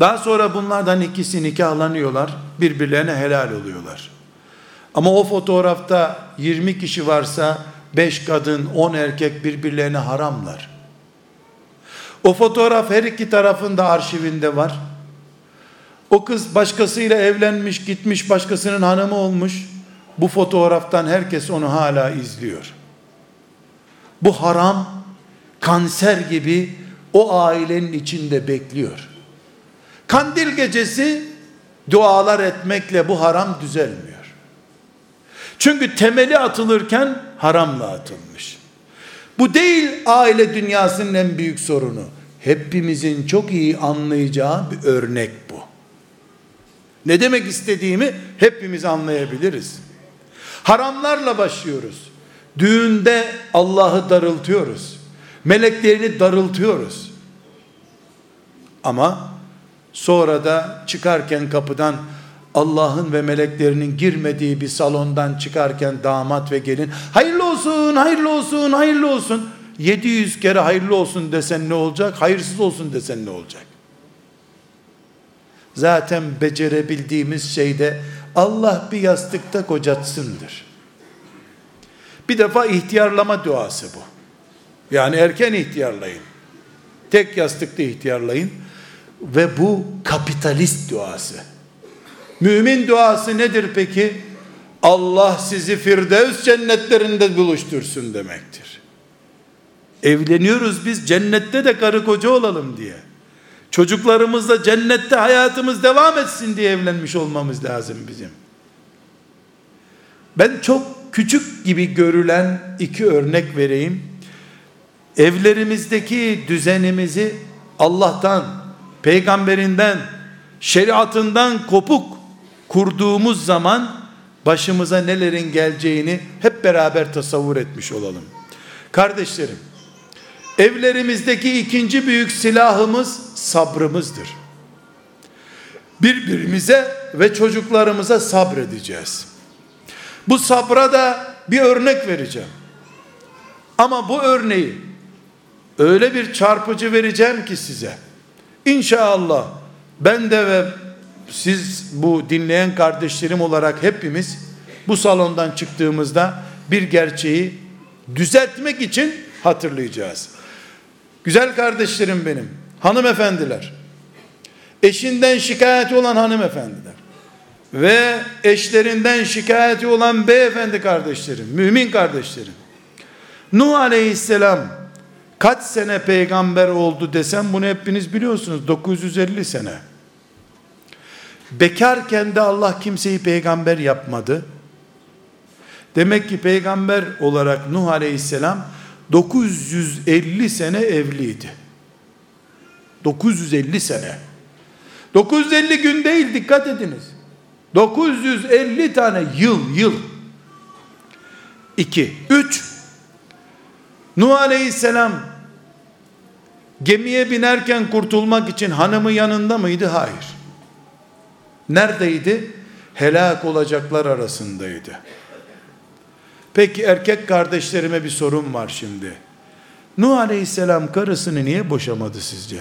Daha sonra bunlardan ikisi nikahlanıyorlar, birbirlerine helal oluyorlar. Ama o fotoğrafta 20 kişi varsa 5 kadın, 10 erkek birbirlerine haramlar. O fotoğraf her iki tarafında arşivinde var. O kız başkasıyla evlenmiş, gitmiş, başkasının hanımı olmuş. Bu fotoğraftan herkes onu hala izliyor. Bu haram kanser gibi o ailenin içinde bekliyor. Kandil gecesi dualar etmekle bu haram düzelmiyor. Çünkü temeli atılırken haramla atılmış. Bu değil aile dünyasının en büyük sorunu. Hepimizin çok iyi anlayacağı bir örnek bu. Ne demek istediğimi hepimiz anlayabiliriz. Haramlarla başlıyoruz. Düğünde Allah'ı darıltıyoruz. Meleklerini darıltıyoruz. Ama sonra da çıkarken kapıdan Allah'ın ve meleklerinin girmediği bir salondan çıkarken damat ve gelin hayırlı olsun, hayırlı olsun, hayırlı olsun. 700 kere hayırlı olsun desen ne olacak? Hayırsız olsun desen ne olacak? Zaten becerebildiğimiz şey de Allah bir yastıkta kocatsındır. Bir defa ihtiyarlama duası bu. Yani erken ihtiyarlayın. Tek yastıkta ihtiyarlayın. Ve bu kapitalist duası. Mümin duası nedir peki? Allah sizi Firdevs cennetlerinde buluştursun demektir. Evleniyoruz biz cennette de karı koca olalım diye. Çocuklarımızla cennette hayatımız devam etsin diye evlenmiş olmamız lazım bizim. Ben çok küçük gibi görülen iki örnek vereyim. Evlerimizdeki düzenimizi Allah'tan, peygamberinden, şeriatından kopuk kurduğumuz zaman başımıza nelerin geleceğini hep beraber tasavvur etmiş olalım. Kardeşlerim, evlerimizdeki ikinci büyük silahımız sabrımızdır. Birbirimize ve çocuklarımıza sabredeceğiz. Bu sabra da bir örnek vereceğim. Ama bu örneği öyle bir çarpıcı vereceğim ki size. İnşallah ben de ve siz bu dinleyen kardeşlerim olarak hepimiz bu salondan çıktığımızda bir gerçeği düzeltmek için hatırlayacağız. Güzel kardeşlerim benim, hanımefendiler, eşinden şikayeti olan hanımefendiler ve eşlerinden şikayeti olan beyefendi kardeşlerim, mümin kardeşlerim. Nuh aleyhisselam kaç sene peygamber oldu desem bunu hepiniz biliyorsunuz 950 sene. Bekarken de Allah kimseyi peygamber yapmadı. Demek ki peygamber olarak Nuh aleyhisselam 950 sene evliydi. 950 sene. 950 gün değil dikkat ediniz. 950 tane yıl yıl. 2. 3. Nuh aleyhisselam gemiye binerken kurtulmak için hanımı yanında mıydı? Hayır. Neredeydi? Helak olacaklar arasındaydı. Peki erkek kardeşlerime bir sorum var şimdi. Nuh Aleyhisselam karısını niye boşamadı sizce?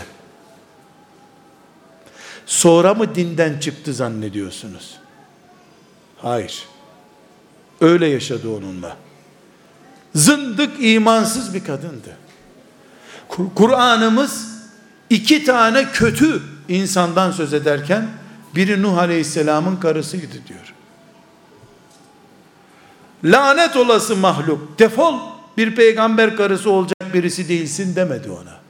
Sonra mı dinden çıktı zannediyorsunuz? Hayır. Öyle yaşadı onunla. Zındık imansız bir kadındı. Kur'an'ımız iki tane kötü insandan söz ederken biri Nuh Aleyhisselam'ın karısıydı diyor. Lanet olası mahluk, defol bir peygamber karısı olacak birisi değilsin demedi ona.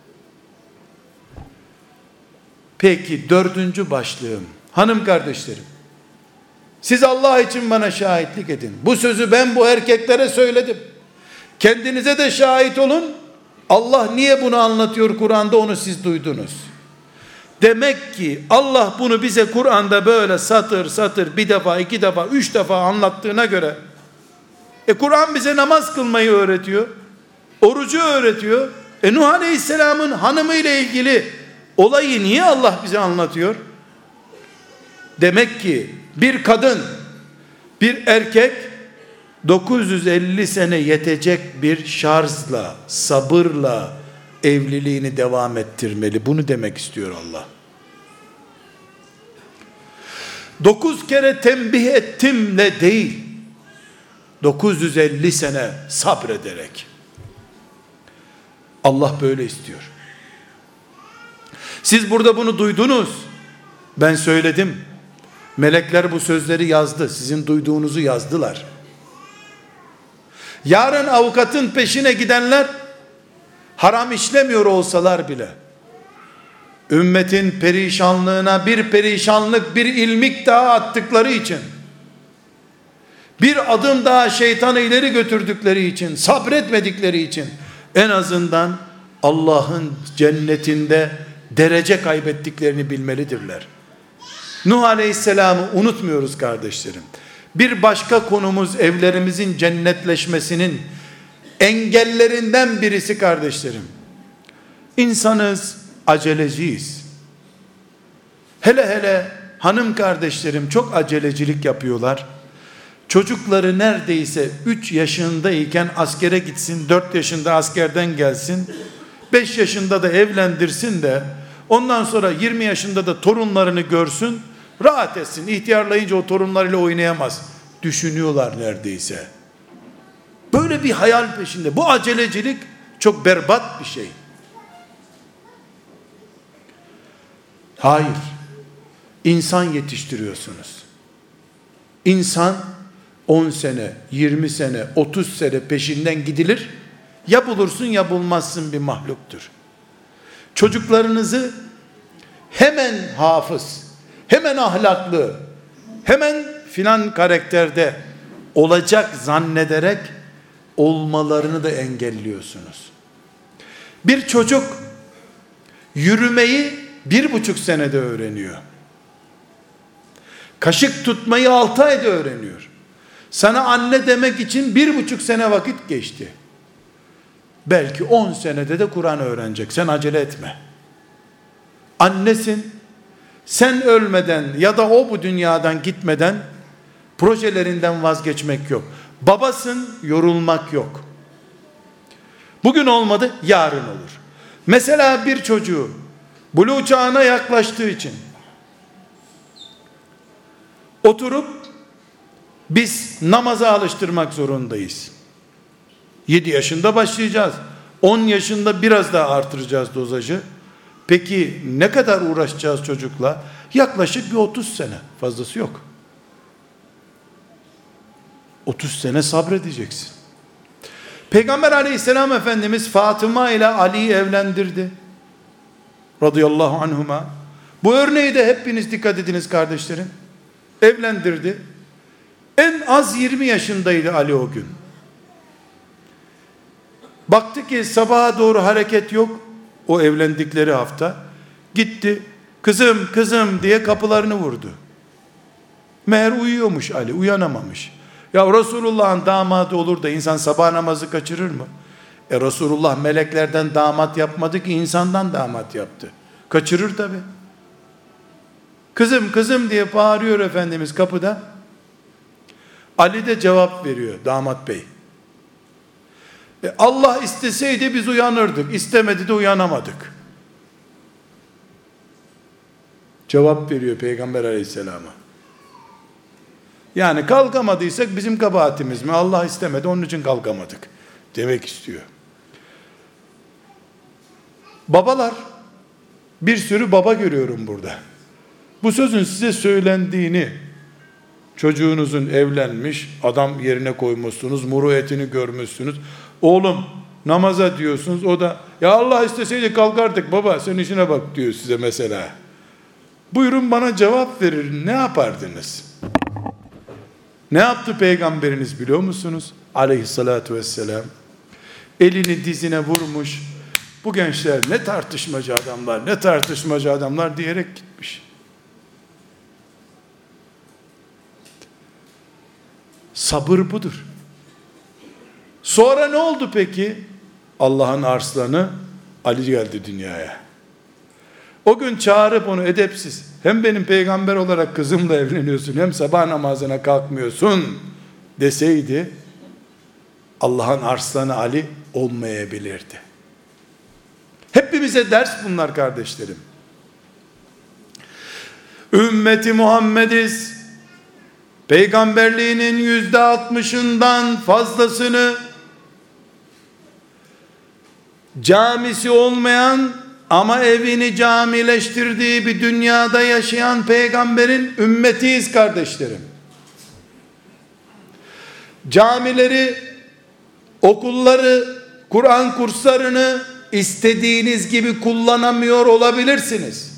Peki dördüncü başlığım, hanım kardeşlerim, siz Allah için bana şahitlik edin. Bu sözü ben bu erkeklere söyledim. Kendinize de şahit olun. Allah niye bunu anlatıyor Kur'an'da onu siz duydunuz. Demek ki Allah bunu bize Kur'an'da böyle satır satır bir defa, iki defa, üç defa anlattığına göre e Kur'an bize namaz kılmayı öğretiyor. Orucu öğretiyor. E Nuh Aleyhisselam'ın hanımı ile ilgili olayı niye Allah bize anlatıyor? Demek ki bir kadın, bir erkek 950 sene yetecek bir şarjla, sabırla evliliğini devam ettirmeli. Bunu demek istiyor Allah. Dokuz kere tembih ettimle değil, 950 sene sabrederek. Allah böyle istiyor. Siz burada bunu duydunuz. Ben söyledim. Melekler bu sözleri yazdı. Sizin duyduğunuzu yazdılar. Yarın avukatın peşine gidenler haram işlemiyor olsalar bile ümmetin perişanlığına bir perişanlık bir ilmik daha attıkları için bir adım daha şeytanı ileri götürdükleri için sabretmedikleri için en azından Allah'ın cennetinde derece kaybettiklerini bilmelidirler. Nuh Aleyhisselam'ı unutmuyoruz kardeşlerim. Bir başka konumuz evlerimizin cennetleşmesinin engellerinden birisi kardeşlerim. İnsanız, aceleciyiz. Hele hele hanım kardeşlerim çok acelecilik yapıyorlar. Çocukları neredeyse 3 yaşındayken askere gitsin, 4 yaşında askerden gelsin, 5 yaşında da evlendirsin de ondan sonra 20 yaşında da torunlarını görsün, rahat etsin. İhtiyarlayınca o torunlarıyla oynayamaz. Düşünüyorlar neredeyse. Böyle bir hayal peşinde. Bu acelecilik çok berbat bir şey. Hayır. İnsan yetiştiriyorsunuz. İnsan 10 sene, 20 sene, 30 sene peşinden gidilir. Ya bulursun ya bulmazsın bir mahluktur. Çocuklarınızı hemen hafız, hemen ahlaklı, hemen filan karakterde olacak zannederek olmalarını da engelliyorsunuz. Bir çocuk yürümeyi bir buçuk senede öğreniyor. Kaşık tutmayı altı ayda öğreniyor. Sana anne demek için bir buçuk sene vakit geçti. Belki on senede de Kur'an öğrenecek. Sen acele etme. Annesin. Sen ölmeden ya da o bu dünyadan gitmeden projelerinden vazgeçmek yok. Babasın, yorulmak yok. Bugün olmadı, yarın olur. Mesela bir çocuğu buluğ çağına yaklaştığı için oturup biz namaza alıştırmak zorundayız. 7 yaşında başlayacağız. 10 yaşında biraz daha artıracağız dozajı. Peki ne kadar uğraşacağız çocukla? Yaklaşık bir 30 sene. Fazlası yok. 30 sene sabredeceksin. Peygamber aleyhisselam Efendimiz Fatıma ile Ali'yi evlendirdi. Radıyallahu anhuma. Bu örneği de hepiniz dikkat ediniz kardeşlerim. Evlendirdi. En az 20 yaşındaydı Ali o gün. Baktı ki sabaha doğru hareket yok. O evlendikleri hafta. Gitti. Kızım kızım diye kapılarını vurdu. Meğer uyuyormuş Ali. Uyanamamış. Ya Resulullah'ın damadı olur da insan sabah namazı kaçırır mı? E Resulullah meleklerden damat yapmadı ki insandan damat yaptı. Kaçırır tabi. Kızım kızım diye bağırıyor Efendimiz kapıda. Ali de cevap veriyor damat bey. E Allah isteseydi biz uyanırdık. İstemedi de uyanamadık. Cevap veriyor Peygamber aleyhisselama. Yani kalkamadıysak bizim kabahatimiz mi? Allah istemedi onun için kalkamadık. Demek istiyor. Babalar, bir sürü baba görüyorum burada. Bu sözün size söylendiğini, çocuğunuzun evlenmiş, adam yerine koymuşsunuz, muru etini görmüşsünüz. Oğlum namaza diyorsunuz, o da ya Allah isteseydi kalkardık baba sen işine bak diyor size mesela. Buyurun bana cevap verir, ne yapardınız? Ne yaptı peygamberiniz biliyor musunuz? Aleyhissalatu vesselam. Elini dizine vurmuş. Bu gençler ne tartışmacı adamlar, ne tartışmacı adamlar diyerek gitmiş. Sabır budur. Sonra ne oldu peki? Allah'ın arslanı Ali geldi dünyaya. O gün çağırıp onu edepsiz, hem benim peygamber olarak kızımla evleniyorsun, hem sabah namazına kalkmıyorsun deseydi, Allah'ın arslanı Ali olmayabilirdi. Hepimize ders bunlar kardeşlerim. Ümmeti Muhammediz. Peygamberliğinin yüzde altmışından fazlasını camisi olmayan ama evini camileştirdiği bir dünyada yaşayan peygamberin ümmetiyiz kardeşlerim. Camileri, okulları, Kur'an kurslarını istediğiniz gibi kullanamıyor olabilirsiniz.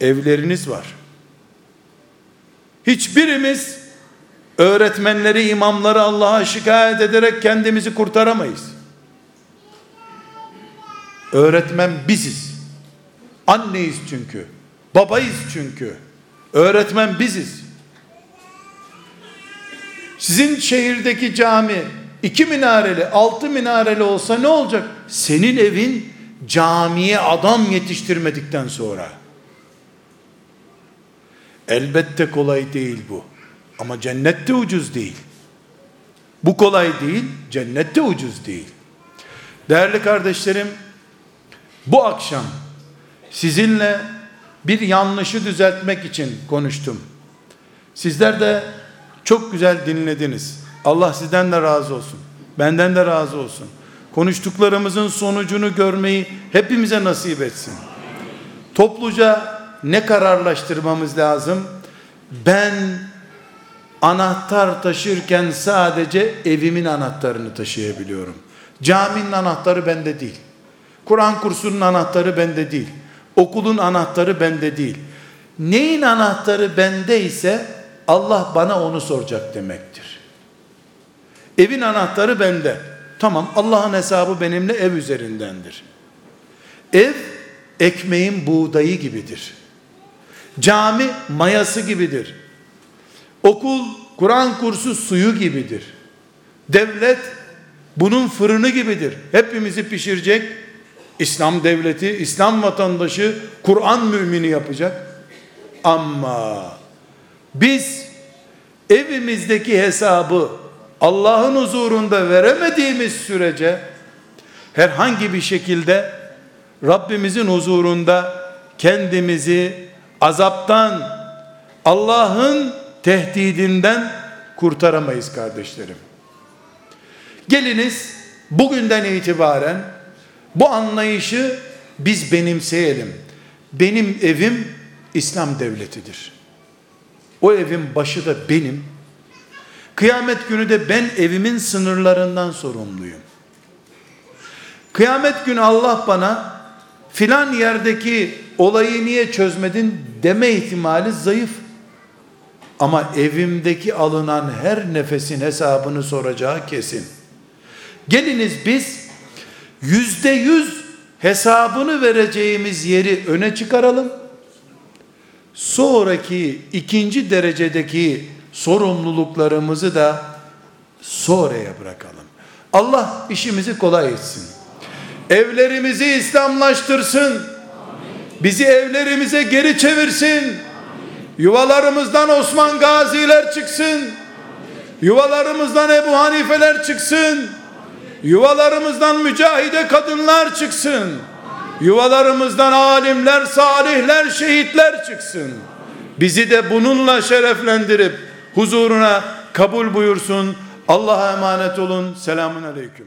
Evleriniz var. Hiçbirimiz öğretmenleri, imamları Allah'a şikayet ederek kendimizi kurtaramayız. Öğretmen biziz. Anneyiz çünkü. Babayız çünkü. Öğretmen biziz. Sizin şehirdeki cami iki minareli, altı minareli olsa ne olacak? Senin evin camiye adam yetiştirmedikten sonra. Elbette kolay değil bu. Ama cennette ucuz değil. Bu kolay değil, cennette ucuz değil. Değerli kardeşlerim, bu akşam sizinle bir yanlışı düzeltmek için konuştum. Sizler de çok güzel dinlediniz. Allah sizden de razı olsun. Benden de razı olsun. Konuştuklarımızın sonucunu görmeyi hepimize nasip etsin. Topluca ne kararlaştırmamız lazım? Ben anahtar taşırken sadece evimin anahtarını taşıyabiliyorum. Caminin anahtarı bende değil. Kur'an kursunun anahtarı bende değil. Okulun anahtarı bende değil. Neyin anahtarı bende ise Allah bana onu soracak demektir. Evin anahtarı bende. Tamam Allah'ın hesabı benimle ev üzerindendir. Ev ekmeğin buğdayı gibidir. Cami mayası gibidir. Okul Kur'an kursu suyu gibidir. Devlet bunun fırını gibidir. Hepimizi pişirecek. İslam devleti, İslam vatandaşı, Kur'an mümini yapacak. Ama biz evimizdeki hesabı Allah'ın huzurunda veremediğimiz sürece herhangi bir şekilde Rabbimizin huzurunda kendimizi azaptan, Allah'ın tehdidinden kurtaramayız kardeşlerim. Geliniz bugünden itibaren bu anlayışı biz benimseyelim. Benim evim İslam devletidir. O evin başı da benim. Kıyamet günü de ben evimin sınırlarından sorumluyum. Kıyamet günü Allah bana filan yerdeki olayı niye çözmedin deme ihtimali zayıf. Ama evimdeki alınan her nefesin hesabını soracağı kesin. Geliniz biz yüzde yüz hesabını vereceğimiz yeri öne çıkaralım. Sonraki ikinci derecedeki sorumluluklarımızı da sonraya bırakalım. Allah işimizi kolay etsin. Evlerimizi İslamlaştırsın. Bizi evlerimize geri çevirsin. Yuvalarımızdan Osman Gaziler çıksın. Yuvalarımızdan Ebu Hanifeler çıksın. Yuvalarımızdan mücahide kadınlar çıksın. Yuvalarımızdan alimler, salihler, şehitler çıksın. Bizi de bununla şereflendirip huzuruna kabul buyursun. Allah'a emanet olun. Selamun aleyküm.